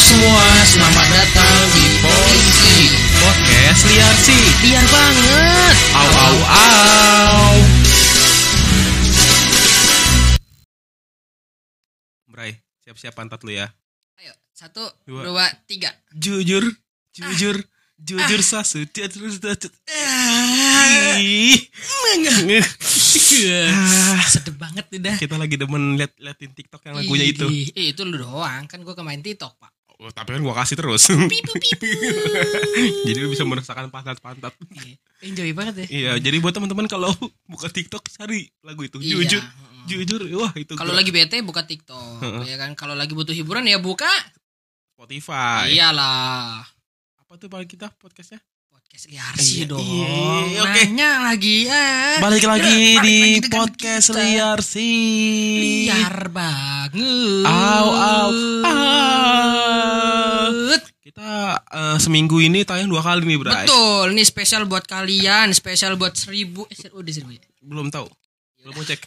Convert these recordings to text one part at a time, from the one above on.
semua, selamat datang di Polisi Podcast liar sih. Biar banget Au au au. Bray, siap-siap pantat lu ya. Ayo, satu, Dua. dua, tiga Jujur, jujur, jujur sasu. Terus terus. Ah. Ah, Sedep banget udah Kita lagi demen liat liatin TikTok yang lagunya itu. Ih, itu lu doang, kan gue kemain TikTok pak Oh, tapi kan gua kasih terus. Pipu pipu jadi lu bisa merasakan pantat-pantat. Iya, Enjoy banget ya Iya, jadi buat teman-teman kalau buka TikTok cari lagu itu. Iya, Jujur, jujur. Wah, itu Kalau lagi bete buka TikTok Heeh. ya kan Kalau lagi butuh hiburan ya buka Spotify. Iyalah Apa tuh paling kita podcastnya? Podcast liar sih Iya, dong iya, oke. Nanya lagi ah. Balik lagi balik di lagi podcast kita. liar sih. Liar banget Au au au. Seminggu ini tayang dua kali nih, Bray. Betul, ini spesial buat kalian, spesial buat seribu, eh, ser- udah seribu ya? Belum tahu. Belum mau cek.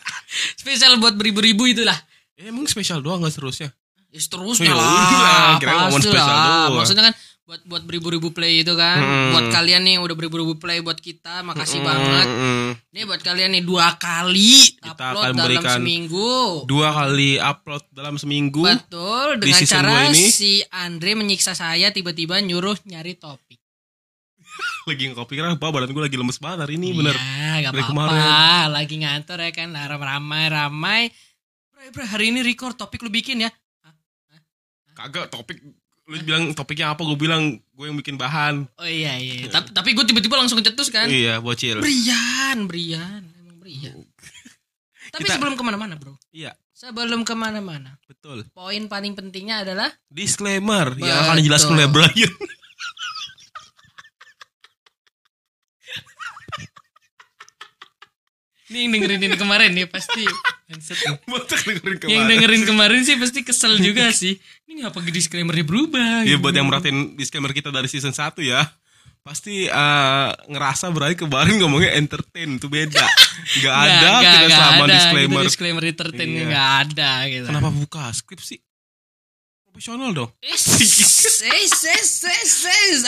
Spesial buat beribu-ribu itulah. Eh, emang spesial doang gak seterusnya? Ya seterusnya Oh, iya, lah, kira ngomong spesial doang. Maksudnya kan buat buat beribu-ribu play itu kan, Hmm. buat kalian nih yang udah beribu-ribu play buat kita, makasih Mm, banget. Ini buat kalian nih dua kali Kita upload akan dalam berikan seminggu. Dua kali upload dalam seminggu. Betul, dengan cara ini. si Andre menyiksa saya tiba-tiba nyuruh nyari topik. Lagi ngopi apa badan gue lagi lemes banget hari ini bener. Iya, gak Dari apa-apa. Lagi ngantor ya kan, ramai-ramai. Bro, bro, hari ini record topik lu bikin ya. Kagak topik lu bilang topiknya apa gue bilang gue yang bikin bahan. Oh iya iya. Tapi tapi gue tiba-tiba langsung cetus kan. Iya, bocil. Brian, Brian, emang Brian. Tapi Kita- sebelum ke mana-mana bro, Iya, sebelum ke mana-mana, betul. poin paling pentingnya adalah Disclaimer yang Betul. akan dijelaskan oleh Brian. ini yang dengerin ini kemarin nih pasti dengerin kemarin. yang dengerin kemarin sih pasti kesel juga sih. Ini ngapa disclaimernya berubah? Iya gitu. buat yang merhatiin disclaimer kita dari season 1 ya. Pasti eh, ngerasa berarti kemarin ngomongnya entertain itu beda. Gak Nggak, ada nggak, kita nggak sama ada disclaimer. gitu, disclaimer entertain Iya. nggak ada gitu. Kenapa buka skrip sih? Profesional dong.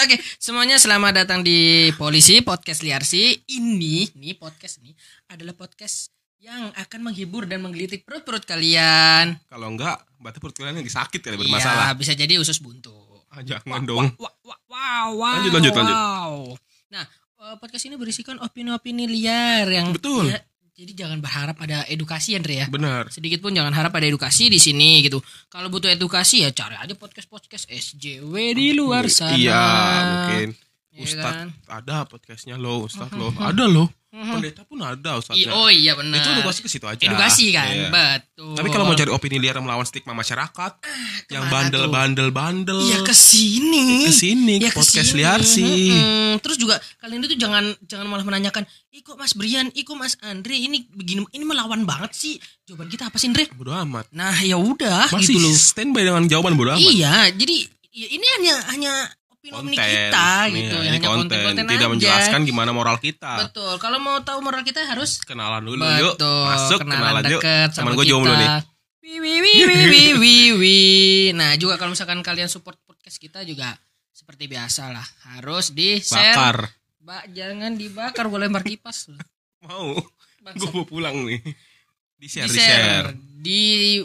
Oke, semuanya selamat datang di Polisi Podcast Liarsi. Ini, nih podcast ini adalah podcast yang akan menghibur dan menggelitik perut-perut kalian. Kalau enggak, berarti perut kalian lagi sakit kali Iya, bermasalah. bisa jadi usus buntu. Ah, jangan dong. Wow, wow, wow. Lanjut, lanjut, lanjut. wow. Nah, eh, podcast ini berisikan opini-opini liar yang Betul. ya, jadi jangan berharap ada edukasi Andre ya. Benar. sedikit pun jangan harap ada edukasi di sini gitu. Kalau butuh edukasi ya cari aja podcast-podcast SJW di luar sana. Iya, mungkin. Ustad kan? ada podcastnya lo, Ustad lo. Ada lo. Mhm. Pendeta pun ada Ustadnya. oh iya benar. Itu edukasi ke situ aja. Edukasi kan, Iya. betul. Tapi kalau mau cari opini liar yang melawan stigma masyarakat, yang ke mana tuh? bandel-bandel-bandel, Iya ke sini. ke sini Ya ke podcast liar sih. Mm-mm. Terus juga kalian itu jangan jangan malah menanyakan, "Ih kok Mas Brian, ih kok Mas Andre ini begini ini melawan banget sih." Jawaban kita apa sih, Andre? Bodo amat. Nah, ya udah Masih gitu loh. standby dengan jawaban bodo amat. Iya, jadi ya ini hanya hanya opini Konten. kita gitu, Iya, ya, ini hanya konten. konten-konten Tidak aja. menjelaskan gimana moral kita. Betul. Kalau mau tahu moral kita harus Kenalan dulu betul. yuk. Masuk kenalan, yuk. deket Teman sama gue jomblo nih. Wi, wi, wi, wi, wi, wi, wi. Nah, juga kalau misalkan kalian support podcast kita juga seperti biasa lah, harus di share. Bakar. Ba, jangan dibakar, gue lempar kipas. loh. Mau. Gue mau pulang nih. Di share, di di share. share di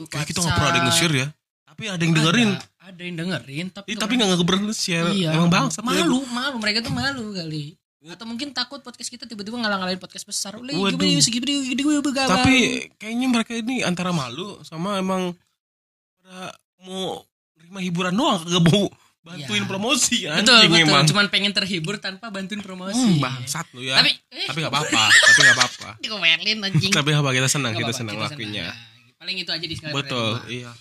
Kayak kita nggak pernah ada yang nge-share ya. Tapi ada yang dengerin. Ada, ada yang dengerin, tapi Ih, tapi nggak ngeber share. Iya. Emang bangsat. Malu, malu. Mereka tuh malu kali. Atau mungkin takut podcast kita tiba-tiba ngalang-ngalain podcast besar. Udah, gimana segitu gitu Tapi kayaknya mereka ini antara malu sama emang pada mau nerima hiburan doang kagak mau bantuin Iya. promosi betul anjing betul. emang. Cuman pengen terhibur tanpa bantuin promosi. Hmm, bangsat lu ya. Tapi eh, Tapi nggak apa-apa, tapi nggak apa-apa. anjing. Tapi apa kita senang, Nggak kita apa-apa, senang kita senang. Nah, Paling itu aja di Betul, iya.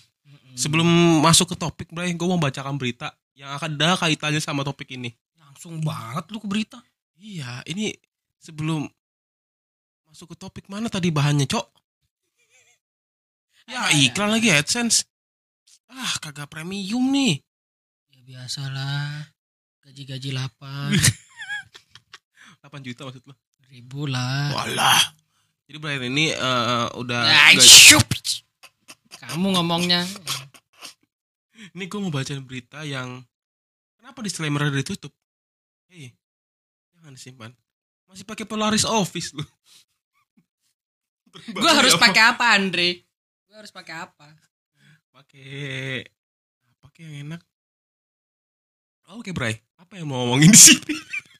Sebelum masuk ke topik, Bray, gue mau bacakan berita yang akan ada kaitannya sama topik ini. Langsung banget lu ke berita. Iya, ini sebelum masuk ke topik mana tadi bahannya, Cok? Ya, iklan lagi AdSense. Ah, kagak premium nih. Ya biasalah. Gaji-gaji 8 8 juta maksud lo? ribu lah. Walah. Jadi Brian ini eh, udah Ah, syup. Kamu ngomongnya. Ini gue mau bacain berita yang kenapa disclaimer ditutup? Hei, jangan disimpan. Masih pakai Polaris Office lu. Gue harus pakai apa Andre? Gue harus pakai apa? pakai apa kayak yang enak? Oke, Bray. Apa yang mau ngomongin di sini?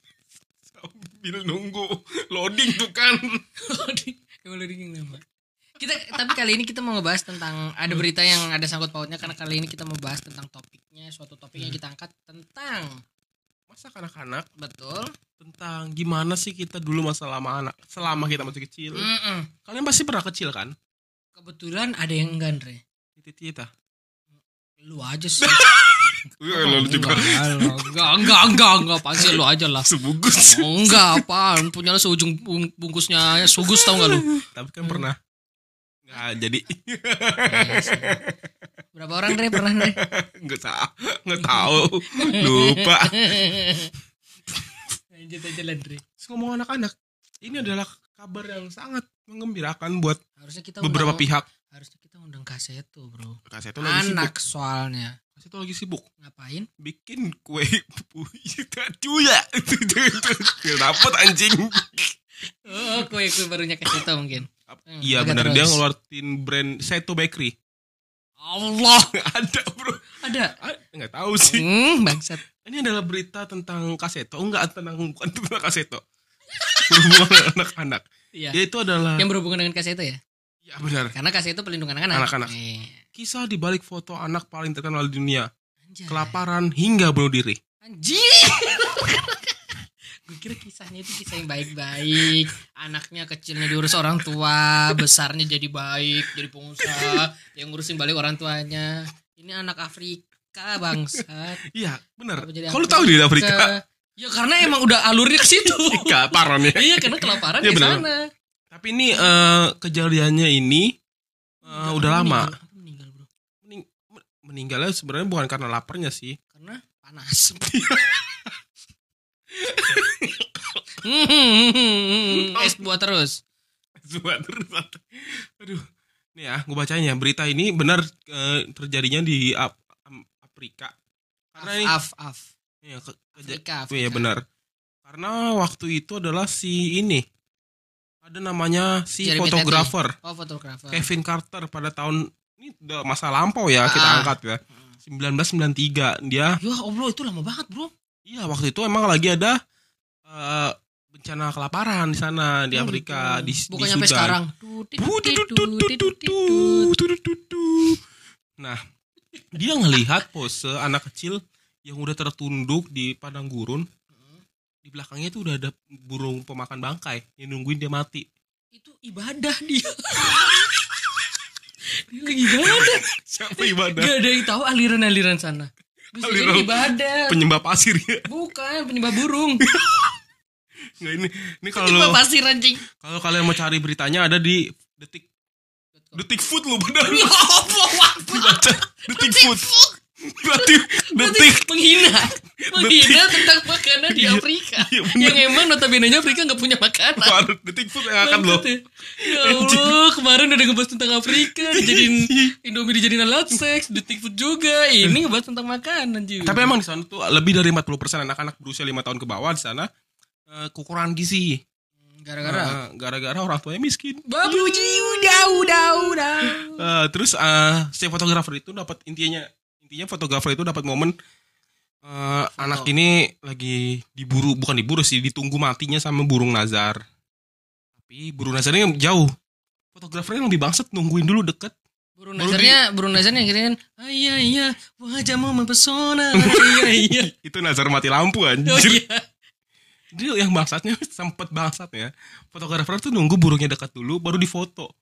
Sambil nunggu loading tuh kan. Emang lu dingin nama. Kita tapi kali ini kita mau ngebahas tentang ada berita yang ada sangkut pautnya karena kali ini kita mau bahas tentang topiknya suatu topik yang kita angkat tentang Masa anak-anak betul. tentang gimana sih kita dulu masa lama anak selama kita masih kecil. Mm-mm. Kalian pasti pernah kecil kan? Kebetulan ada yang enggak Andre. Tita-tita. Lu aja sih. Iya, juga Enggak, enggak, enggak, enggak, enggak, pasti lu aja lah. sebungkus. Enggak apaan punya lu seujung bung- bungkusnya sugus tau gak lu Tapi kan pernah. Nggak jadi. berapa orang Dre pernah Dre Nggak tahu. Nggak tahu. Lupa. lanjut aja lah Dre Terus ngomong anak-anak. Ini adalah kabar yang sangat mengembirakan buat harusnya kita beberapa undang, pihak. harusnya kita undang kaseto bro Kaseto lagi sibuk. anak soalnya Kaseto lagi sibuk. ngapain Bikin kue cuya. Kenapa anjing? oh kue kue barunya kaseto mungkin Iya agak benar dia ngeluarin brand Seto Bakery. Allah Ada bro. ada Ah, Nggak tahu sih. hmm, bangsat Ini adalah berita tentang kaseto. Enggak tentang bukan tentang kaseto. Berhubungan anak-anak. iya Ya itu adalah yang berhubungan dengan kaseto ya ya benar. karena kaseto pelindung anak-anak Anak-anak. Eh, Kisah di balik foto anak paling terkenal di dunia, anjay. kelaparan hingga bunuh diri. Anjir. Gue kira kisahnya itu kisah yang baik-baik. Anaknya kecilnya diurus orang tua, besarnya jadi baik, jadi pengusaha, yang ngurusin balik orang tuanya. Ini anak Afrika bangsat. Iya, benar. Kalau tahu di Afrika, Ya karena emang udah alurnya ke situ. kelaparan ya. iya karena kelaparan Iya, di sana. Tapi ini eh, kejadiannya ini eh, udah lama. Meninggal, meninggal, bro. Mening- men- meninggalnya sebenarnya bukan karena laparnya sih. Karena panas. Hmm, es buat terus. Cuma terus. Aduh. Nih ya, gue bacain ya. Berita ini benar eh, terjadinya di Ap- Am- Afrika. Karena ini Af, af. ya, ke- Afrika, Iya Afrika. benar. Karena waktu itu adalah si ini. Ada namanya si Jeremy fotografer Oh fotografer. Kevin Carter pada tahun ini udah masa lampau ya kita Ah. angkat ya. 1993 dia Ya Allah itu lama banget bro. Iya waktu itu emang lagi ada eh, bencana kelaparan di sana di Oh, Afrika gitu. di, Bukan di sampai Sudan. sekarang. Nah, dia ngelihat pose anak kecil yang udah tertunduk di padang gurun. Di belakangnya tuh udah ada burung pemakan bangkai yang nungguin dia mati. Itu ibadah dia. dia lagi ibadah. Siapa ibadah? Gak ada yang tahu aliran-aliran sana. Bisa jadi ibadah. Penyembah pasir ya. Bukan penyembah burung. Nggak ini ini kalau penyembah pasir anjing. kalau kalian mau cari beritanya ada di detik detik food lu benar detik food berarti detik menghina. Menghina tentang makanan di Iya, Afrika. iya, bener. yang emang notabene Afrika gak punya makanan. baru detik food yang akan lo Bangsat Ya Allah, kemarin udah ngebahas tentang Afrika, dijadiin Indomie dijadiin alat seks, detik food juga. Ini ngebahas tentang makanan juga. tapi emang di sana tuh lebih dari 40% anak-anak berusia 5 tahun ke bawah di sana eh, kekurangan gizi gara-gara Eh, gara-gara orang tuanya miskin babu udah udah udah. Eh, terus eh, si fotografer itu dapat intinya intinya fotografer itu dapat momen eh, anak ini lagi diburu bukan diburu sih ditunggu matinya sama burung nazar. Tapi burung nazarnya jauh. Fotografernya lebih bangsat nungguin dulu deket. Burung nazarnya, burung nazarnya kirain, ah, iya iya, wajahmu mempesona, iya iya. itu nazar mati lampu Oh anjir iya. dia yang bangsatnya sempet bangsatnya fotografer tuh nunggu burungnya dekat dulu baru difoto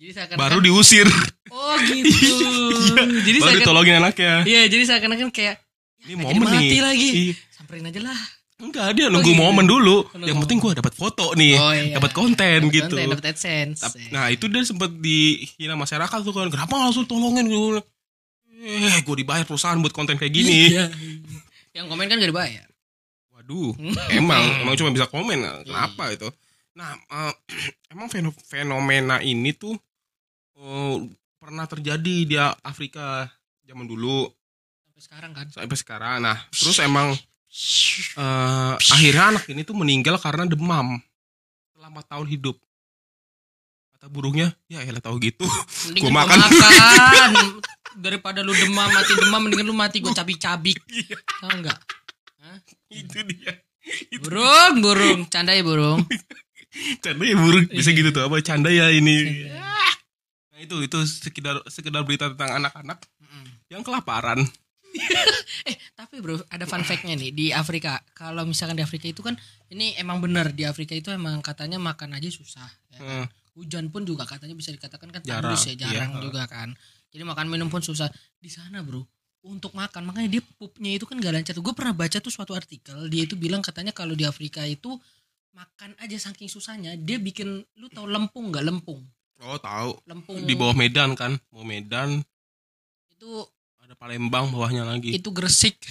Jadi seakan baru diusir Oh gitu. Iya, jadi baru ditolongin anaknya Iya, jadi seakan-akan kayak ini "Ah, momen mati nih lagi. Iya. samperin aja lah. enggak dia nunggu gitu. momen dulu Nunggu yang penting gua dapat foto nih Oh, iya. dapat konten Dapat gitu Konten, dapat AdSense. Nah itu dia sempat dihina masyarakat tuh kan Kenapa langsung tolongin gue Eh gue dibayar perusahaan buat konten kayak gini Iya. Yang komen kan gak dibayar. Waduh Emang Emang cuma bisa komen Kenapa itu Nah eh, Emang feno- fenomena ini tuh eh, Pernah terjadi di Afrika Zaman dulu Sampai sekarang kan. sampai sekarang. Nah, terus emang eh akhirnya anak ini tuh meninggal karena demam selama tahun hidup. Kata burungnya, ya elah tahu gitu. Gua makan. makan. Daripada lu demam mati demam mendingan lu mati gue cabik-cabik. Iya. Tahu enggak? itu dia. Burung, burung, canda ya burung. Canda ya burung bisa Iya. gitu tuh apa canda ya ini. Nah, itu itu sekedar sekedar berita tentang anak-anak Mm-mm. yang kelaparan. Eh, tapi bro, ada fun fact-nya nih di Afrika. Kalau misalkan di Afrika itu kan ini emang bener di Afrika itu emang katanya makan aja susah. ya kan? Eh, Hujan pun juga katanya bisa dikatakan kan Jarang, tandus ya, jarang iya. juga kan. Jadi makan minum pun susah. Di sana bro, untuk makan makanya dia pupnya itu kan gak lancar. Gue pernah baca tuh suatu artikel dia itu bilang katanya kalau di Afrika itu makan aja saking susahnya dia bikin lu tahu lempung nggak lempung oh tahu lempung di bawah Medan kan, mau Medan itu ada Palembang bawahnya lagi. itu gresik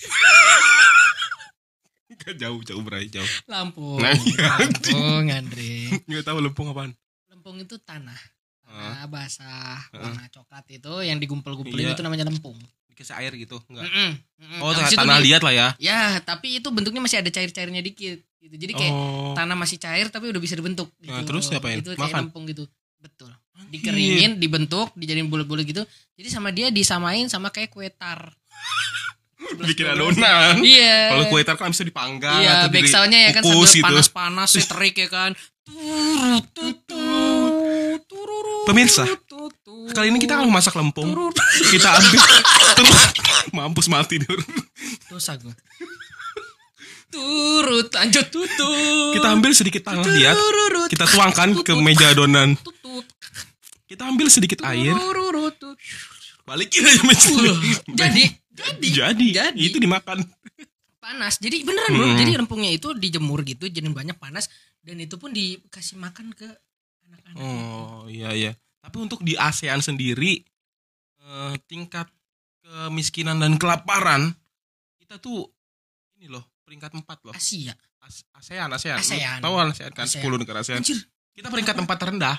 jauh jauh berai jauh. Lampung Nah, iya. Lampung Andre Nggak tahu lempung apaan. lempung itu tanah Ah. tanah basah Ah. warna coklat itu yang digumpel-gumpelin Iya. itu namanya lempung Dikasih air gitu, enggak. Mm-mm, mm-mm. Oh, tanah di- liat lah ya. ya tapi itu bentuknya masih ada cair-cairnya dikit gitu jadi kayak oh. tanah masih cair tapi udah bisa dibentuk gitu. Nah, terus diapain? itu kayak Makan? lempung gitu betul Anjir. dikeringin dibentuk dijadiin bulat-bulat gitu jadi sama dia disamain sama kayak kue tar bikin adonan. iya Kalau kue tar kan bisa dipanggang Iya, atau back di- soundnya ya kan sambil gitu. panas-panas terik ya kan. Pemirsa, Kali ini kita akan masak lempung. Kita ambil terus mampus mati Dur. Dosa gue. Turut, lanjut tutut. Kita ambil sedikit tanah liat, kita tuangkan ke meja adonan. Kita ambil sedikit air, balikin aja meja. Jadi, jadi, jadi, jadi. itu dimakan. panas. Jadi beneran bro. Hmm. Jadi lempungnya itu dijemur gitu, jadi banyak panas dan itu pun dikasih makan ke anak-anak. Oh, iya iya. Tapi untuk di ASEAN sendiri eh, tingkat kemiskinan dan kelaparan kita tuh ini loh, peringkat 4 loh. Asia. As- ASEAN, ASEAN. ASEAN. Tahu ASEAN kan ASEAN. 10 negara ASEAN. Anjir. Kita peringkat tempat terendah.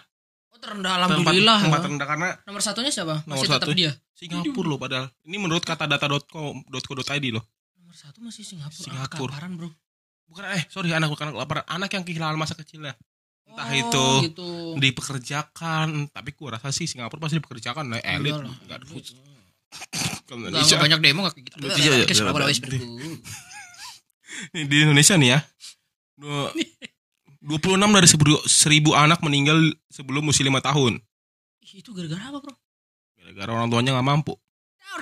Oh terendah alhamdulillah. tempat terendah karena Nomor satunya siapa? Nomor Masih tetap satu. dia. Singapura loh padahal. Ini menurut kata data.co.id loh. Nomor satu masih Singapura. Singapura. Ah, bro. Bukan eh sorry anak bukan anak kelaparan, anak yang kehilangan masa kecilnya. Entah Oh, itu gitu. Dipekerjakan, tapi gua rasa sih Singapura pasti dipekerjakan nah, elit. Enggak ada banyak demo enggak kayak gitu. Iya, di Indonesia nih ya. dua- 26 dari 1000 seribu anak meninggal sebelum usia 5 tahun. Itu gara-gara apa bro? Gara-gara orang tuanya nggak mampu.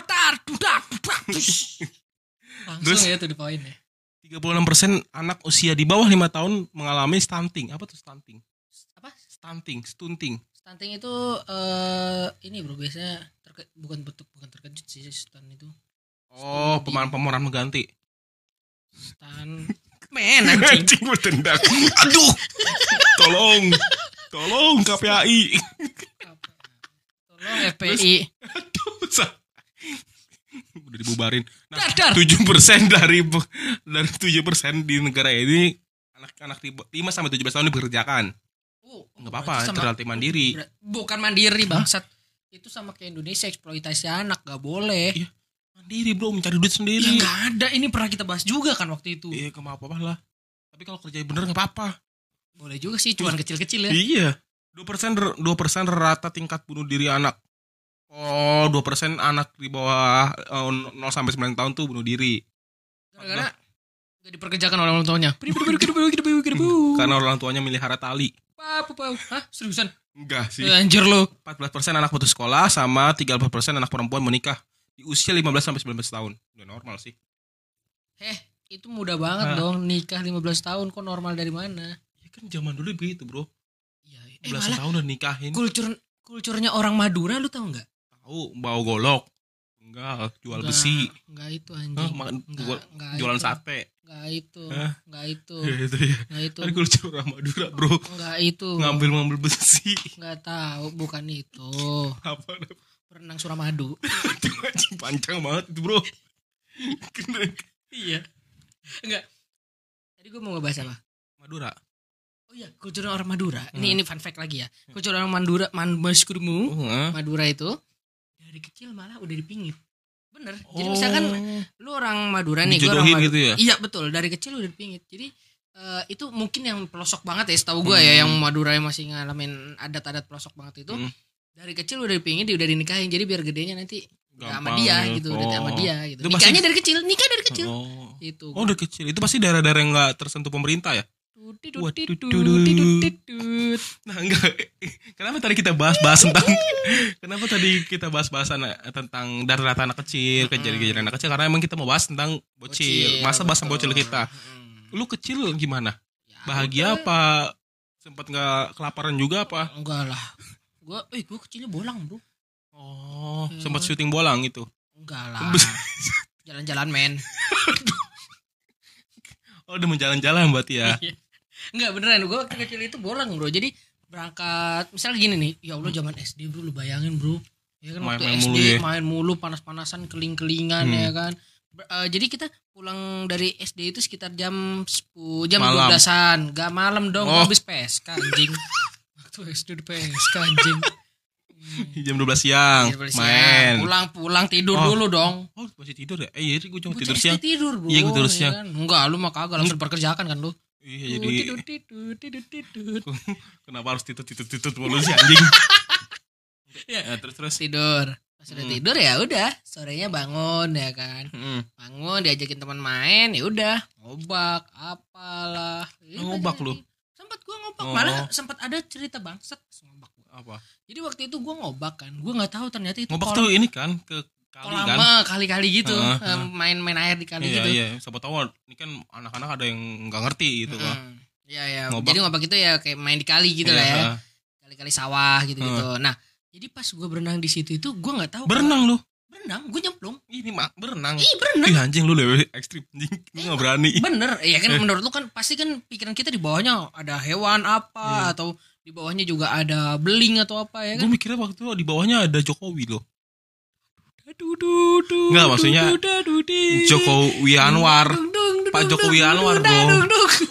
Langsung Terus? ya tuh di poin ya. 36% anak usia di bawah 5 tahun mengalami stunting. Apa tuh stunting? Apa? Stunting, stunting. Stunting itu eh ini bro biasanya terke, bukan bentuk bukan terkejut sih stun itu. Oh, Stunting. pemeran pemeran mengganti. Stun men anjing. Anjing bertindak. Aduh. Tolong. Tolong KPAI. Tolong FPI. Aduh. Udah dibubarin. Nah, Dadar. 7% dari dari 7% di negara ini anak-anak 5 sampai 17 tahun dipekerjakan. Oh, Enggak berarti apa-apa, relatif mandiri. Bukan mandiri bangsat. Itu sama kayak Indonesia eksploitasi anak gak boleh. Iya. Mandiri, Bro, mencari duit Ya sendiri. nggak ada. Ini pernah kita bahas juga kan waktu itu. Iya, enggak apa-apa lah. Tapi kalau kerja bener enggak apa-apa. Boleh juga sih, cuman kecil-kecil ya. Iya. 2% rer- 2% rata tingkat bunuh diri anak. Oh, 2% anak di bawah eh, 0 sampai 9 tahun tuh bunuh diri. Gara-gara gak diperkerjakan oleh orang tuanya. Karena orang tuanya melihara tali. Hah? Seriusan? Enggak sih. Anjir lo. 14% anak putus sekolah sama 13% anak perempuan menikah di usia 15 sampai 19 tahun. Udah normal sih. Eh, itu mudah banget Hah? dong nikah 15 tahun kok normal dari mana? Ya kan zaman dulu begitu, Bro. Iya. Eh 15 malah tahun udah nikahin. kultur kulturnya orang Madura lu tahu nggak? Tahu bawa golok. Enggak, jual Nggak, besi. Nggak itu Hah, anjing. makan Nggak, jual- nggak jualan itu. sate. Nggak itu. Hah? Nggak itu. itu ya. Nggak itu. Kan kultur orang Madura, Bro. Nggak itu. Ngambil-ngambil besi. Nggak tahu, bukan itu. Apa Berenang Suramadu. panjang banget itu, Bro. iya. Enggak. Tadi gue mau ngebahas apa? Madura. Oh iya, kultur orang Madura. Ini Hmm. ini fun fact lagi ya. Kultur orang Madura, man maskurmu, Oh, ah. Madura itu dari kecil malah udah dipingit. bener jadi misalkan Oh. lu orang Madura nih gua orang Madura. gitu ya? iya betul dari kecil udah dipingit jadi eh, itu mungkin yang pelosok banget ya setahu gue ya yang Madura yang masih ngalamin adat-adat pelosok banget itu Hmm. Dari kecil udah dipingit dia udah dinikahin jadi biar gedenya nanti udah sama Gampang dia ya. gitu udah sama Oh. dia gitu Itu pasti- nikahnya dari kecil nikah dari kecil Oh. itu Oh udah kecil. Itu pasti daerah-daerah yang nggak tersentuh pemerintah ya? Nah enggak. Kenapa tadi kita bahas-bahas tentang Kenapa tadi kita bahas-bahas tentang data-data anak kecil, kejadian-kejadian anak kecil karena emang kita mau bahas tentang bocil. Masa bahas bocil kita. Lu kecil gimana? Ya, Bahagia apa? Sempat nggak kelaparan juga apa? enggak lah gua eh gua kecilnya bolang bro Oh, Ya. sempat syuting bolang itu. enggak lah jalan-jalan men Oh, udah menjalan-jalan berarti ya. Enggak beneran gue waktu kecil itu bolang bro Jadi berangkat Misalnya gini nih Ya Allah zaman SD bro Lu bayangin bro Ya kan waktu Main-main SD mulu ya. main mulu panas-panasan keling-kelingan Hmm. ya kan eh, Jadi kita pulang dari SD itu sekitar jam 10 Jam Malam. 12an Gak malam dong Oh. Gua habis PSK anjing Waktu SD PSK anjing Jam 12 siang balik siang. main. Pulang-pulang tidur Oh. dulu dong Oh, masih tidur ya? Eh, iya, gue cuma tidur siang. tidur bro Iya, gua tidur ya siang. kan? Enggak lu mah kagak langsung perkerjakan kan lu Iya, jadi Tidur tidur tidur tidur kenapa harus titut-titut mulu sih anjing? Ya. Ya, terus terus. tidur pas udah Hmm. tidur ya udah sorenya bangun ya kan Hmm. bangun diajakin teman main ya udah ngobak apalah Ya, Ngobak lu? Sempat gua ngobak Oh. malah sempat ada cerita bangsat ngobak gua Apa? jadi waktu itu gua ngobak kan gua nggak tahu ternyata itu Ngobak kolam- tuh ini kan ke kali kolam kan? mah kali-kali gitu eh, main-main air di kali Iya, gitu iya. Siapa tahu ini kan anak-anak ada yang nggak ngerti gitu kan. Mm. Iya ya. Ngobak. Jadi ngobak itu ya kayak main di kali gitu lah ya. Iya. Kali-kali sawah gitu-gitu. Nah, jadi pas gua berenang di situ itu gua nggak tahu. Berenang lu. Berenang, gua nyemplung. Ini mak berenang. Ih, berenang. Ih anjing lu lebih ekstrim anjing. Gue gak berani. Bener, ya kan Eh. menurut lu kan pasti kan pikiran kita di bawahnya ada hewan apa Iya. atau di bawahnya juga ada beling atau apa ya Gue kan? mikirnya waktu itu di bawahnya ada Jokowi loh. Dudu, Nggak, maksudnya Jokowi Anwar. Pak Jokowi Anwar, bro.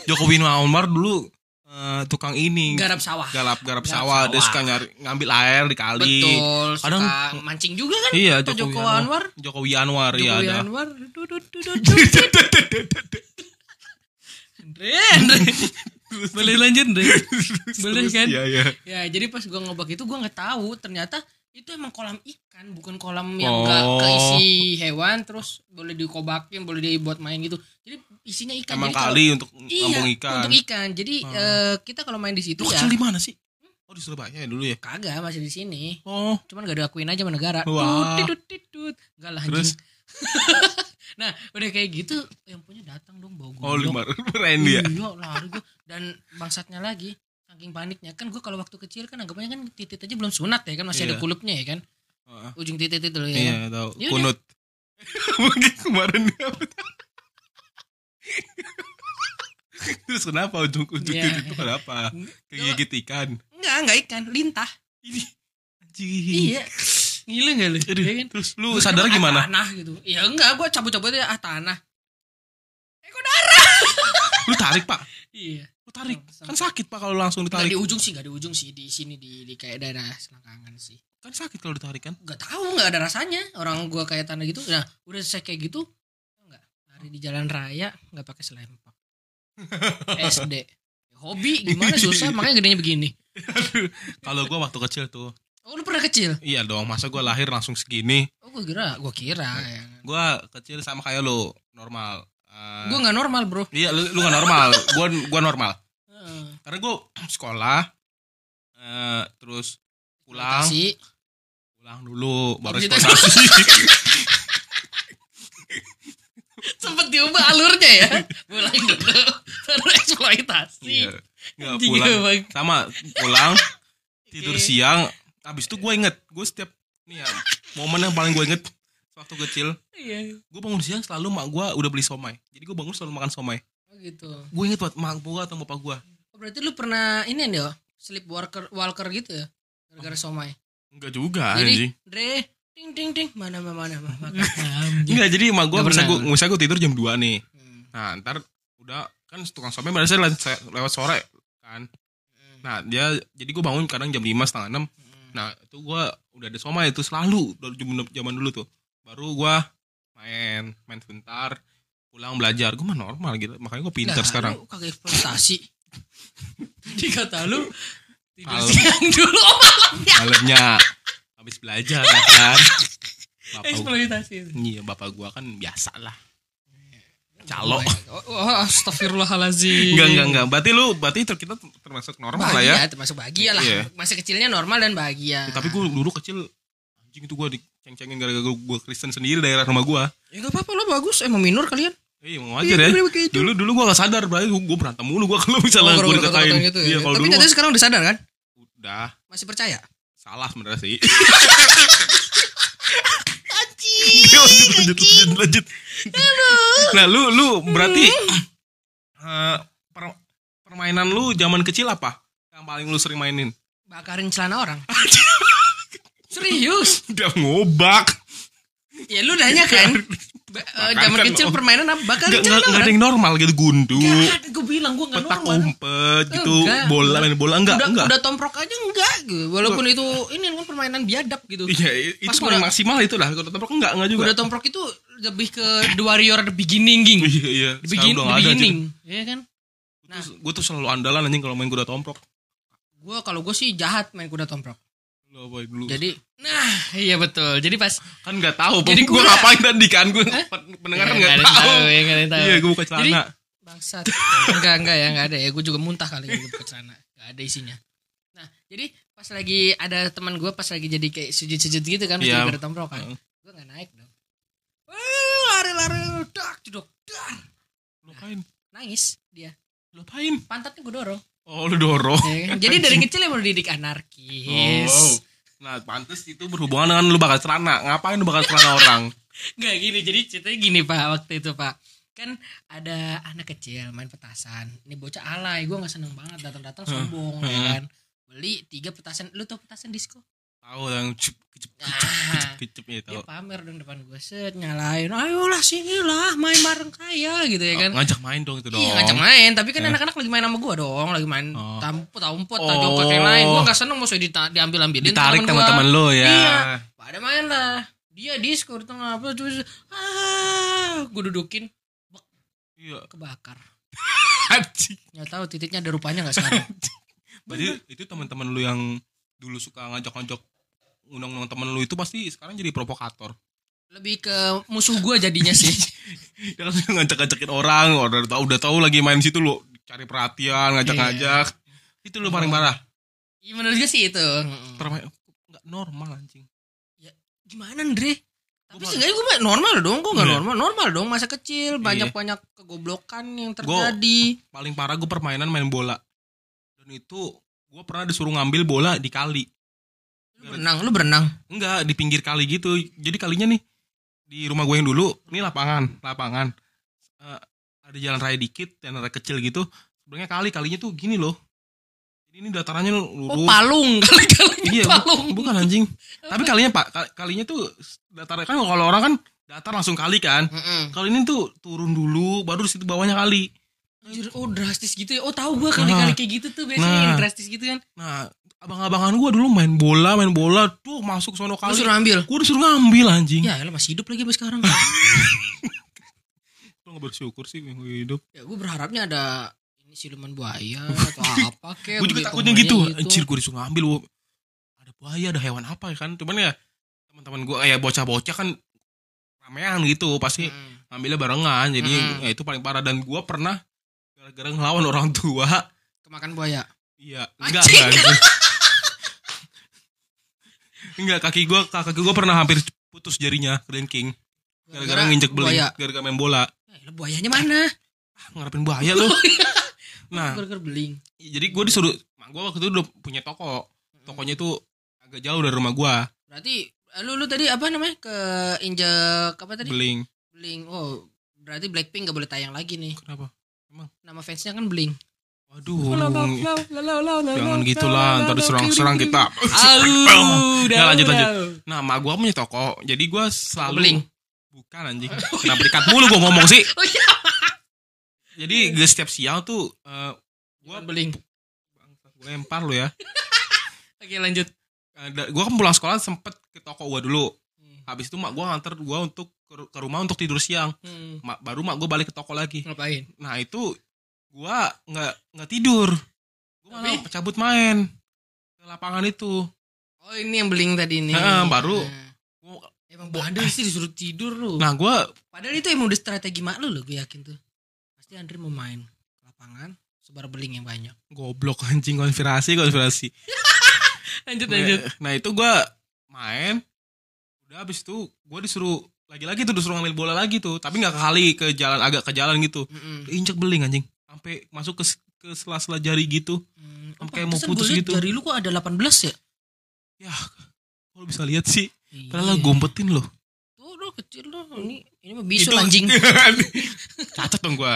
Jokowi Anwar dulu eh, tukang ini. Garap sawah. Garap garap Garap sawah. Dia sawah. suka nyari ngambil air di kali. Betul, Kadang- suka mancing juga kan? Iya Jokowi Joko Anwar. Jokowi Anwar ya Jokowi ada. Anwar. Andre, Andre. Boleh lanjut, Andre? Boleh kan? Iya iya. Ya, jadi pas gua ngobak itu gua nggak tahu ternyata itu emang kolam ikan, bukan kolam yang Oh. nggak keisi hewan terus boleh dikobakin, boleh dibuat main gitu. Jadi isinya ikan. Emang Jadi kalau- kali untuk Iya, ngambung ikan. untuk ikan. Jadi Oh. eh, kita kalau main di situ Lu ya kecil di mana sih? Oh di Surabaya ya dulu ya. kagak masih di sini. Oh. Cuman gak diakuin aja sama negara. Wah. Tut, tut, tut. Enggak lah Terus? nah, udah kayak gitu yang punya datang dong bawa Oh golok. lima keren dia. Iya, lari gua. Dan bangsatnya lagi, saking paniknya kan gua kalau waktu kecil kan anggapannya kan titit aja belum sunat ya kan masih ada Iya. kulupnya ya kan. Heeh. Ujung titit itu loh ya. Iya kan? tahu. Yaudah. Kunut. Mungkin kemarin dia apa? Terus kenapa ujung-ujung Iya. itu kenapa? Kegigit ikan. Enggak, enggak ikan, lintah. Ini anjing. Iya. Gila enggak lu? Aduh, Iya kan? terus lu Gua sadar ah, gimana? Tanah gitu. Ya enggak, gua cabut-cabut aja ah tanah. Lu tarik, Pak. Iya. Lu tarik. Kan sakit, Pak, kalau langsung Enggak ditarik. di ujung sih, enggak di ujung sih, di sini di, di kayak daerah selangkangan sih. Kan sakit kalau ditarik kan? Enggak tahu, enggak ada rasanya. Orang gua kayak tanah gitu. Nah, udah selesai kayak gitu, enggak lari di jalan raya, enggak pakai selempak. SD. Hobi gimana susah, makanya gedenya begini. Kalau gua waktu kecil tuh, Oh, lu pernah kecil? iya dong, masa gua lahir langsung segini. Oh, gua kira, gua kira ya. Gua kecil sama kayak lu, normal. Eh, Gua enggak normal, Bro. Iya, lu, lu gak normal. gua gua normal. Heeh. Karena gua sekolah eh terus pulang, pulang dulu baru Gitu. eksploitasi. Sempet diubah alurnya ya. Mulai dulu baru eksploitasi. Iya. Nggak pulang. Sama pulang tidur Oke. siang. Habis itu gue inget, gue setiap nih ya, momen yang paling gue inget waktu kecil, Iya. gue bangun siang selalu mak gue udah beli somai. Jadi gue bangun selalu makan somai. Oh gitu. Gue inget buat mak gue atau bapak gue. Oh, berarti lu pernah ini ya, sleep walker walker gitu ya? Gara-gara somai. Enggak juga Jadi, anjing. Dre, ting ting ting, mana mana mana makan. Enggak, jadi mak gue misalnya gue misalnya gue tidur jam 2 nih. Hmm. Nah, ntar udah kan tukang somai biasanya lewat, lewat sore kan. Nah, dia jadi gue bangun kadang jam 5 setengah 6 Hmm. Nah itu gua udah ada somai itu selalu dari zaman dulu tuh. Baru gua main main sebentar pulang belajar gue mah normal gitu makanya gue pinter Lah, sekarang lu kagak eksploitasi Tadi kata lu tidur Malam. siang dulu oh malamnya malamnya habis belajar ya kan? Bapak gua, eksploitasi iya bapak gua kan biasa lah. Calo. Oh, oh, astagfirullahalazim. Enggak enggak enggak. Berarti lu berarti ter- kita termasuk normal lah ya? Bahagia termasuk bahagia lah. Iya. masa kecilnya normal dan bahagia. Ya, tapi gue dulu kecil anjing itu gue diceng-cengin gara-gara gue Kristen sendiri daerah rumah gue ya gak apa-apa lo bagus. Emang minor kalian? Iya emang wajar ya. Begitu. Dulu dulu gue gak sadar, berarti gue berantem mulu gue kalau misalnya Oh, gue gara-gara dikatain. gitu ya. Iya kalau tapi dulu sekarang udah sadar kan? Udah. Masih percaya salah sebenarnya sih. lanjut, lanjut, lanjut, lanjut. Nah lu lu berarti eh, per- permainan lu zaman kecil apa? Yang paling lu sering mainin? bakarin celana orang serius Udah ngobak. ya lu nanya kan Makan zaman kan, kecil permainan apa bakarin Gak, gak, gak ada orang yang normal gitu gundu. Gak, gue bilang gue gak Petak normal umpet gitu, Enggak. bola main bola enggak, udah, enggak. udah tomprok aja enggak gitu. Walaupun itu ini kan permainan biadab gitu. Iya, itu Pas paling maksimal itu lah. Kalau tempat enggak, enggak juga. Udah tomprok itu lebih ke The Warrior The Beginning ging. Iya, iya. The, begin, udah the Beginning. Iya kan? Nah, gue tuh selalu andalan anjing kalau main kuda tomprok. Gue kalau gue sih jahat main kuda tomprok. Dulu? Jadi, nah iya betul. Jadi pas kan nggak tahu. Jadi gue ngapain tadi kan gue Hah? pendengar Ya, nggak tahu. ya, nggak tahu. Iya, gue buka Jadi- celana. Bangsat. enggak, enggak ya, enggak ada ya. Gue juga muntah kali ya ke sana. Enggak ada isinya. Nah, jadi pas lagi ada teman gue pas lagi jadi kayak sujud-sujud gitu kan, Iya. yeah. kuda tomprok kan. Heeh. Gue enggak naik dong. Lari-lari, dak, jedok, dar. Lo apain? Nangis dia. Lo apain? Pantatnya gue dorong. Oh, lu dorong. Ya kan? Jadi dari kecil emang dididik anarkis. Oh. Nah, pantes itu berhubungan dengan lu bakal celana. Ngapain lu bakal celana orang? Nggak gini, jadi ceritanya gini pak waktu itu pak. Kan ada anak kecil main petasan. Ini bocah alay, gue nggak seneng banget datang-datang sombong ya Hmm. kan. Beli tiga petasan, lu tau petasan disco? Tahu yang Nah. kecep kecep itu. Dia pamer dong depan gue set nyalain, ayolah sinilah main bareng kaya gitu ya kan. ngajak main dong itu dong. Iya ngajak main, tapi kan Ya. anak-anak lagi main sama gue dong, lagi main Oh. tamput, tamput, Oh. tajok lain. Gue gak seneng maksudnya dita- diambil ambilin Ditarik teman-teman lu ya. Iya. Pada main lah. Dia disco di tengah apa terus ah, gue dudukin Iya. kebakar. Nggak tahu titiknya ada rupanya nggak sekarang. Berarti itu teman-teman lu yang dulu suka ngajak-ngajak undang-undang temen lu itu pasti sekarang jadi provokator. Lebih ke musuh gue jadinya sih. Dia kan ngajak-ngajakin orang, udah tahu udah tahu lagi main situ lu cari perhatian, ngajak-ngajak. Itu lu paling parah. Iya menurut gue sih itu. Permain enggak normal anjing. Gimana Andre? Tapi Gua- seenggaknya gue normal dong, gue nggak Iya. normal, normal dong masa kecil Iya. banyak banyak kegoblokan yang terjadi. Paling parah gue permainan main bola. Dan itu gue pernah disuruh ngambil bola di kali. Berenang, lu berenang. Enggak, di pinggir kali gitu. Jadi kalinya nih di rumah gue yang dulu, ini lapangan, lapangan. Eh, ada jalan raya dikit, jalan raya kecil gitu. Sebenarnya kali kalinya tuh gini loh. Jadi ini datarannya Oh lurus. palung kali-kali iya, bu- palung. bukan anjing. Tapi kalinya Pak, kal- kalinya tuh datar kan kalau orang kan datar langsung kali kan. Mm-mm. Kalau ini tuh turun dulu, baru di situ bawahnya kali. Anjir, oh drastis gitu ya. Oh tahu gue kali-kali kayak gitu tuh biasanya Nah. yang drastis gitu kan. Nah, abang-abangan gue dulu main bola, main bola tuh masuk sono Lu kali. suruh ambil. Gue disuruh ngambil anjing. Ya, elah masih hidup lagi sampai sekarang. Lo gak bersyukur sih minggu hidup. ya gue berharapnya ada ini siluman buaya atau apa kek. gue juga takutnya tomonya gitu. Anjir gue disuruh ngambil. wo. Ada buaya, ada hewan apa ya kan. Cuman ya teman-teman gue kayak bocah-bocah kan ramean gitu. Pasti Mm. ngambilnya barengan. Jadi Mm-mm. ya itu paling parah. Dan gue pernah gara-gara ngelawan orang tua. Kemakan buaya. Iya, enggak, enggak. enggak. kaki gue kaki gue pernah hampir putus jarinya kelingking. Gara-gara nginjek beling, buaya. gara-gara main bola. Eh, buayanya mana? Ah, ngarepin bahaya lu. nah, Gara-gara beling. jadi gue disuruh, mak gue waktu itu udah punya toko. Tokonya itu agak jauh dari rumah gue, Berarti lu lu tadi apa namanya? Ke injek apa tadi? beling. Beling. Oh, berarti Blackpink gak boleh tayang lagi nih. Kenapa? Nama fansnya kan Beling. Waduh, jangan gitulah, ntar diserang-serang kita. Nggak, lanjut, lanjut. Nah, mak gue punya toko, jadi gue selalu Beling. Bukan anjing. Kenapa dikat mulu gue ngomong sih? Oh iya. Jadi gue setiap siang tuh eh, Gua beling. gue lempar lu ya. Oke, lanjut. gue kan pulang sekolah sempet ke toko gue dulu. Hmm. habis itu mak gue nganter gue untuk ke, ke rumah untuk tidur siang Hmm. mak, baru mak gue balik ke toko lagi Ngapain? nah itu gue nggak nggak tidur gue malah Tapi? cabut main ke lapangan itu Oh ini yang beling tadi nih. Heeh, baru. Nah. Gua- Emang bandel sih disuruh tidur lu. nah gue Padahal itu emang udah strategi mak lu loh gue yakin tuh. Pasti Andre mau main ke lapangan sebar beling yang banyak. goblok anjing konspirasi konspirasi Lanjut nah itu gue main udah habis itu gue disuruh lagi-lagi tuh disuruh ngambil bola lagi tuh tapi nggak ke kali ke jalan agak ke jalan gitu Mm-mm. injek beling anjing sampai masuk ke ke sela-sela jari gitu Hmm, Sampai kayak mau putus gua gitu. Jari lu kok ada 18 ya? ya kalau bisa lihat sih Iya. padahal gompetin loh Tuh lu kecil lu. Ini ini mah bisul Itu- anjing. cacat dong gue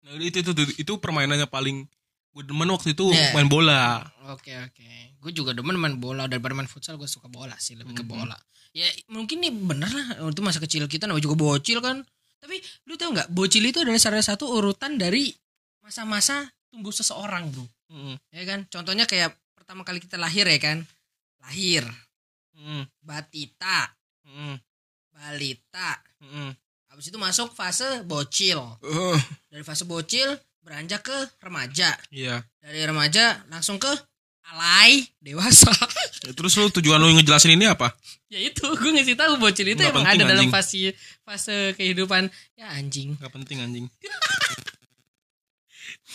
nah itu, itu itu itu permainannya paling gue demen waktu itu Iya. main bola Oke oke. Gue juga demen main bola daripada main futsal gue suka bola sih lebih ke Mhm. bola. Ya mungkin nih bener lah itu masa kecil kita namanya juga bocil kan. Tapi lu tau nggak bocil itu adalah salah satu urutan dari masa-masa tumbuh seseorang bro. Mm, Ya kan. Contohnya kayak pertama kali kita lahir ya kan. Lahir, mm, batita, mm, balita. mm. Habis itu masuk fase bocil. Uh, Dari fase bocil beranjak ke remaja. iya Dari remaja langsung ke alay dewasa. Ya, terus lu tujuan lu ngejelasin ini apa? Ya itu gue ngasih tahu bocil itu Nggak emang penting, ada dalam fase fase kehidupan. Ya anjing. Gak penting anjing.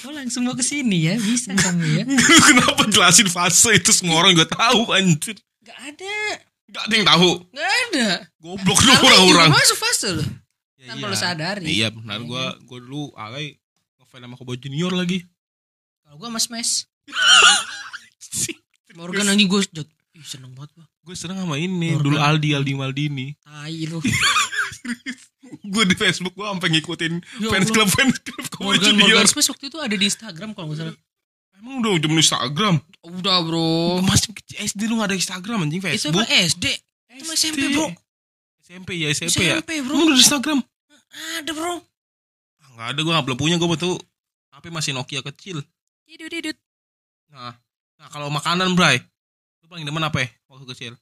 Oh langsung mau ke sini ya? Bisa kamu ya? Kenapa jelasin fase itu semua orang juga tahu anjir? Nggak ada. Gak ada yang tahu. Nggak ada. Goblok lu orang-orang. masuk fase loh Ya, tanpa lu sadari. Iya benar. Iya. gua gua dulu alay ngefans sama Kobo Junior lagi. Kalau gue mas mes Morgan anjing gue Ih, seneng banget gue Gue seneng sama ini Morgan. Dulu Aldi Aldi Maldini. Tai lu. Gue di Facebook gue sampai ngikutin Ya fans club fans club Kobo Morgan Junior Morgan Smash waktu itu ada di Instagram kalau nggak salah. Emang udah udah Instagram? Udah bro. Masih kecil SD lu gak ada Instagram anjing itu Facebook? Apa SD itu SMP bro. SMP ya SMP, ya. SMP bro. Emang udah Instagram? Ada bro. Ah, Gak ada gue gak belum punya gue betul HP masih Nokia kecil. Didut, didut. Nah, nah kalau makanan Bray, lu paling demen apa ya waktu kecil?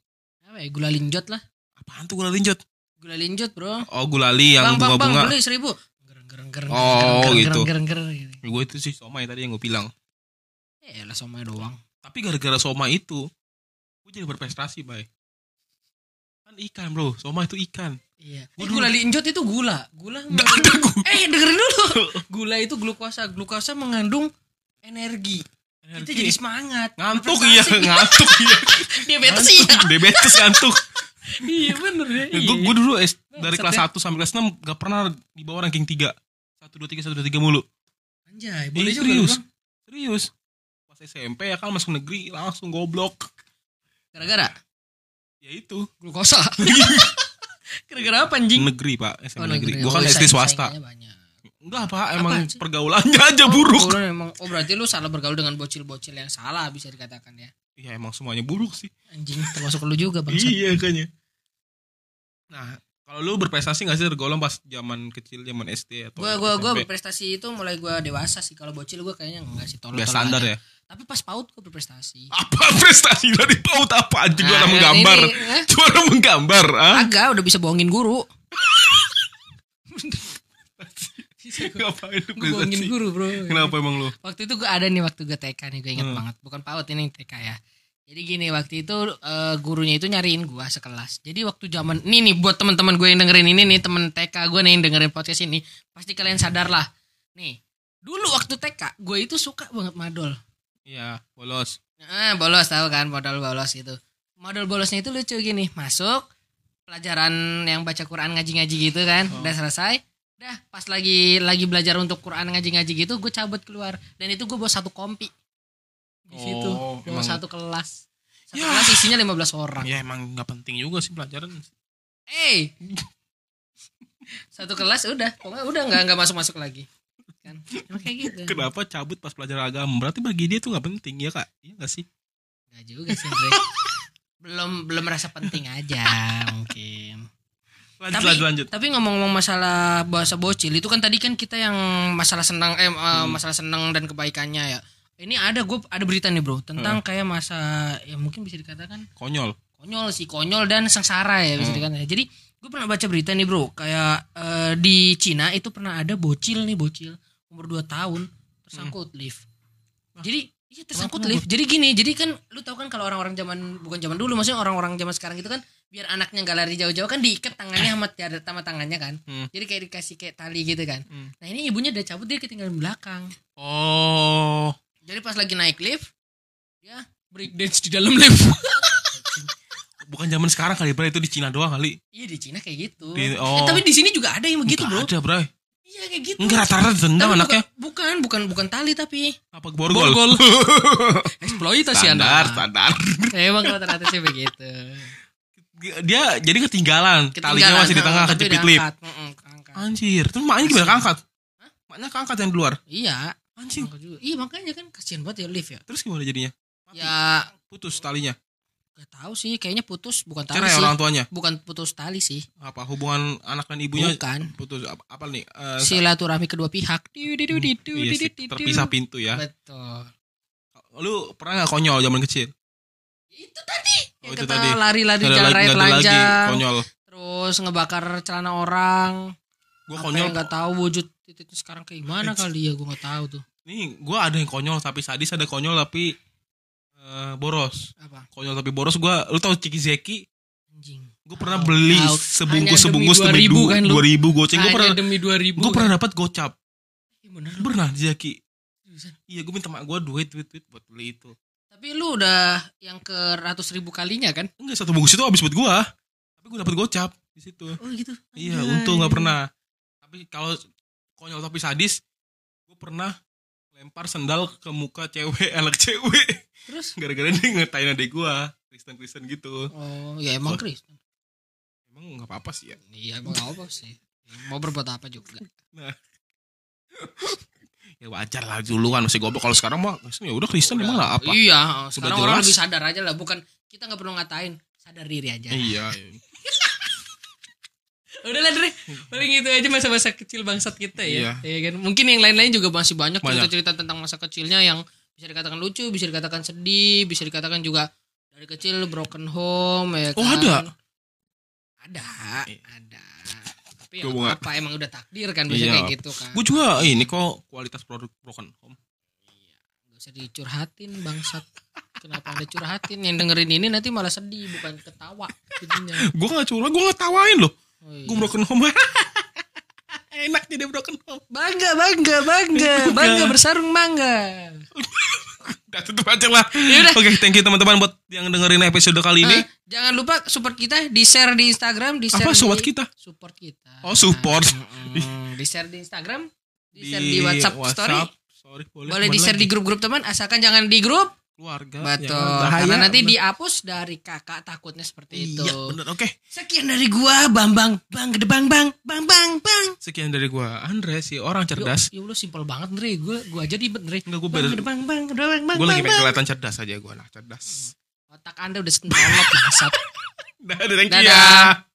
apa ya gula linjot lah Apaan tuh gula linjot? gula linjot bro Oh gulali yang bang, bang, bang, bunga-bunga. beli seribu. Gereng, gereng, gereng, Oh, gereng, gitu. Gereng, gereng, gereng. Gue itu sih somai tadi yang gue bilang. Ya lah somai doang. Tapi gara-gara somai itu, gue jadi berprestasi, Bay. Kan ikan bro, somai itu ikan. Iya. Gua Eh, gula linjot itu gula. Gula. Gak ada. Eh, dengerin dulu. Gula itu glukosa. Glukosa mengandung energi. Kita jadi semangat. ngantuk Berprestasi. iya, ngantuk iya. Diabetes iya. Diabetes ngantuk. iya bener ya. Gue Iya. gue dulu es, dari kelas ya. 1 sampai kelas 6 gak pernah di bawah ranking 3. 1 2 3 1 2 3 mulu. Anjay, Eh, boleh juga serius. Bang. Serius. Pas SMP ya kan masuk negeri langsung goblok. Gara-gara Ya itu. glukosa. Gara-gara apa anjing? Negeri pak, SMP Oh, negeri. negeri. Gue kan Oh, SD swasta. Enggak pak, emang sih? pergaulannya aja Oh, buruk. pergaulan emang. Oh berarti lu salah bergaul dengan bocil-bocil yang salah bisa dikatakan ya. Iya emang semuanya buruk sih. Anjing termasuk lu juga bang. Iya kayaknya. Nah, kalau lu berprestasi gak sih tergolong pas zaman kecil, zaman SD atau Gua gua gua SMP? berprestasi itu mulai gua dewasa sih. Kalau bocil gua kayaknya enggak sih tolol. Biasa standar ya. Tapi pas paut gua berprestasi. Apa prestasi dari PAUD apa aja juara Nah, menggambar. ini, eh, Juara menggambar, ah. Agak udah bisa bohongin guru. Ngapain lu Gue bohongin guru bro. Kenapa emang lu? Waktu itu gue ada nih waktu gue TK nih gue inget Hmm. banget. Bukan PAUD ini TK ya. Jadi gini waktu itu eh, gurunya itu nyariin gue sekelas. Jadi waktu zaman ini nih buat teman-teman gue yang dengerin ini nih temen TK gue nih yang dengerin podcast ini pasti kalian sadar lah. Nih dulu waktu TK gue itu suka banget madol. Iya, bolos. Ah bolos tahu kan modal bolos itu. Modal bolosnya itu lucu gini masuk pelajaran yang baca Quran ngaji-ngaji gitu kan Oh. udah selesai. Dah pas lagi lagi belajar untuk Quran ngaji-ngaji gitu gue cabut keluar dan itu gue bawa satu kompi di situ Oh, bawa emang- satu kelas. Satu Ya. kelas isinya 15 orang. Ya emang gak penting juga sih pelajaran. Eh satu kelas udah pokoknya udah nggak nggak masuk masuk lagi kan emang kayak gitu Kenapa cabut pas pelajaran agama? Berarti bagi dia tuh gak penting ya kak? Iya gak sih? Nggak juga sih Andre. belum belum merasa penting aja mungkin Lanjut, tapi lanjut, lanjut. tapi ngomong-ngomong masalah bahasa bocil itu kan tadi kan kita yang masalah senang eh eh, Hmm. masalah senang dan kebaikannya ya ini ada gue ada berita nih bro tentang Hmm. kayak masa ya mungkin bisa dikatakan Konyol. konyol sih konyol dan sengsara ya bisa Hmm. dikatakan. jadi gue pernah baca berita nih bro kayak eh, di Cina itu pernah ada bocil nih bocil umur 2 tahun tersangkut lift jadi iya tersangkut Hmm. Lift jadi gini jadi kan lu tahu kan kalau orang-orang zaman bukan zaman dulu maksudnya orang-orang zaman sekarang gitu kan biar anaknya nggak lari jauh-jauh kan diikat tangannya sama tiada sama tangannya kan Hmm. jadi kayak dikasih kayak tali gitu kan Hmm. nah ini ibunya udah cabut dia ketinggalan belakang Oh. jadi pas lagi naik lift dia break dance di dalam lift Bukan zaman sekarang kali, Bray. Itu di Cina doang kali. Iya di Cina kayak gitu. Di- Eh, oh. tapi di sini juga ada yang begitu bro. ada, Bray. Iya kayak gitu. Enggak rata-rata dendam anaknya. Bukan, bukan, bukan tali tapi Apa borgol? Borgol. eksploitasi standar, anda. standar. Emang rata-rata sih begitu. Dia jadi ketinggalan. Talinya Ketinggalan, masih di tengah kejepit lip. Anjir, terus maknya gimana keangkat? Maknya keangkat yang di luar. Iya. Anjing. Iya makanya kan kasihan banget ya lift ya. Terus gimana jadinya? Ya Putus talinya. gak tahu sih kayaknya putus bukan tali Cerai sih. orang tuanya. Bukan putus tali sih. Apa hubungan anak dan ibunya Bukan. putus apa, apa nih? Eh, Silaturahmi kedua pihak. iya sih, terpisah pintu ya. Betul. Lu pernah gak konyol zaman kecil? Itu tadi. Oh, itu kata tadi. lari-lari jalan raya telanjang. konyol. Terus ngebakar celana orang. Gue konyol. nggak tahu wujud titiknya sekarang kayak gimana kali ya gue nggak tahu tuh. Nih, gue ada yang konyol tapi sadis, ada konyol tapi eh, boros. Apa? Konyol tapi boros. Gue, lu tau Ciki Zeki? Anjing. Gue pernah Tahu, beli tahu. sebungkus sebungkus demi 2000 dua kan lu? dua ribu goceng. Gue pernah demi 2000 gue pernah dapat gocap. Iya, bener. Pernah Zeki. Iya, gue minta mak gue duit duit duit buat beli itu. Tapi lu udah yang ke ratus ribu kalinya kan? Enggak satu bungkus itu habis buat gue. Tapi gue dapat gocap di situ. Oh gitu. Iya, Anjay. untung nggak pernah. Tapi kalau konyol tapi sadis, gue pernah lempar sendal ke muka cewek, anak cewek. Terus? Gara-gara dia ngetain adik gue, Kristen-Kristen gitu. Oh ya emang Oh. Kristen. Emang nggak apa-apa sih ya. Iya emang nggak apa sih. Mau berbuat apa juga. Ya wajar lah dulu kan masih goblok. Kalau sekarang mah Kristen ya udah Kristen emang lah apa? Iya. Sekarang orang jelas. lebih sadar aja lah. Bukan kita nggak perlu ngatain. Sadar diri aja. Iya. Udah lah Dre. Paling itu aja masa-masa kecil bangsat kita ya. Iya. Iya kan. Mungkin yang lain-lain juga masih banyak cerita-cerita tentang masa kecilnya yang bisa dikatakan lucu, bisa dikatakan sedih, bisa dikatakan juga dari kecil broken home ya Oh, kan. ada? Ada, Iya. ada. Tapi ya Gua nggak- apa emang udah takdir kan biasanya Iya. kayak gitu kan. Gue juga ini kok kualitas produk broken home. Gak usah dicurhatin bangsat. Kenapa anda curhatin? Yang dengerin ini nanti malah sedih bukan ketawa jadinya. Gue gak curhat, gue gak tawain loh. Oh, iya. Gue broken home. Enak jadi broken home. Bangga, bangga, bangga, Bukan. bangga bersaring bangga. Udah tutup aja lah. Yaudah. Oke, thank you teman-teman buat yang dengerin episode kali ini. Eh, jangan lupa support kita di share di Instagram, di share Apa sobat di, kita? Support kita. Oh, support. Mm-mm. di share di Instagram, di, share di WhatsApp, story. Story, boleh. Boleh di share di grup-grup teman, asalkan jangan di grup. keluarga. Betul. Jangan bahaya, Karena nanti bener. dihapus dari kakak takutnya seperti itu. Iya, bener. Oke. Sekian dari gua, Bambang, Bang gede Bang Bang, Bang Bang Bang. Sekian dari gua, Andre si orang cerdas. Ya Allah simpel banget Ndre, gua gua aja ribet Ndre. Enggak, gua Bang gede Bang Bang, gede Bang Bang. Gue lagi pengen kelihatan cerdas aja gue anak cerdas. Otak Anda udah seneng banget, bangsat. Dadah, thank you ya.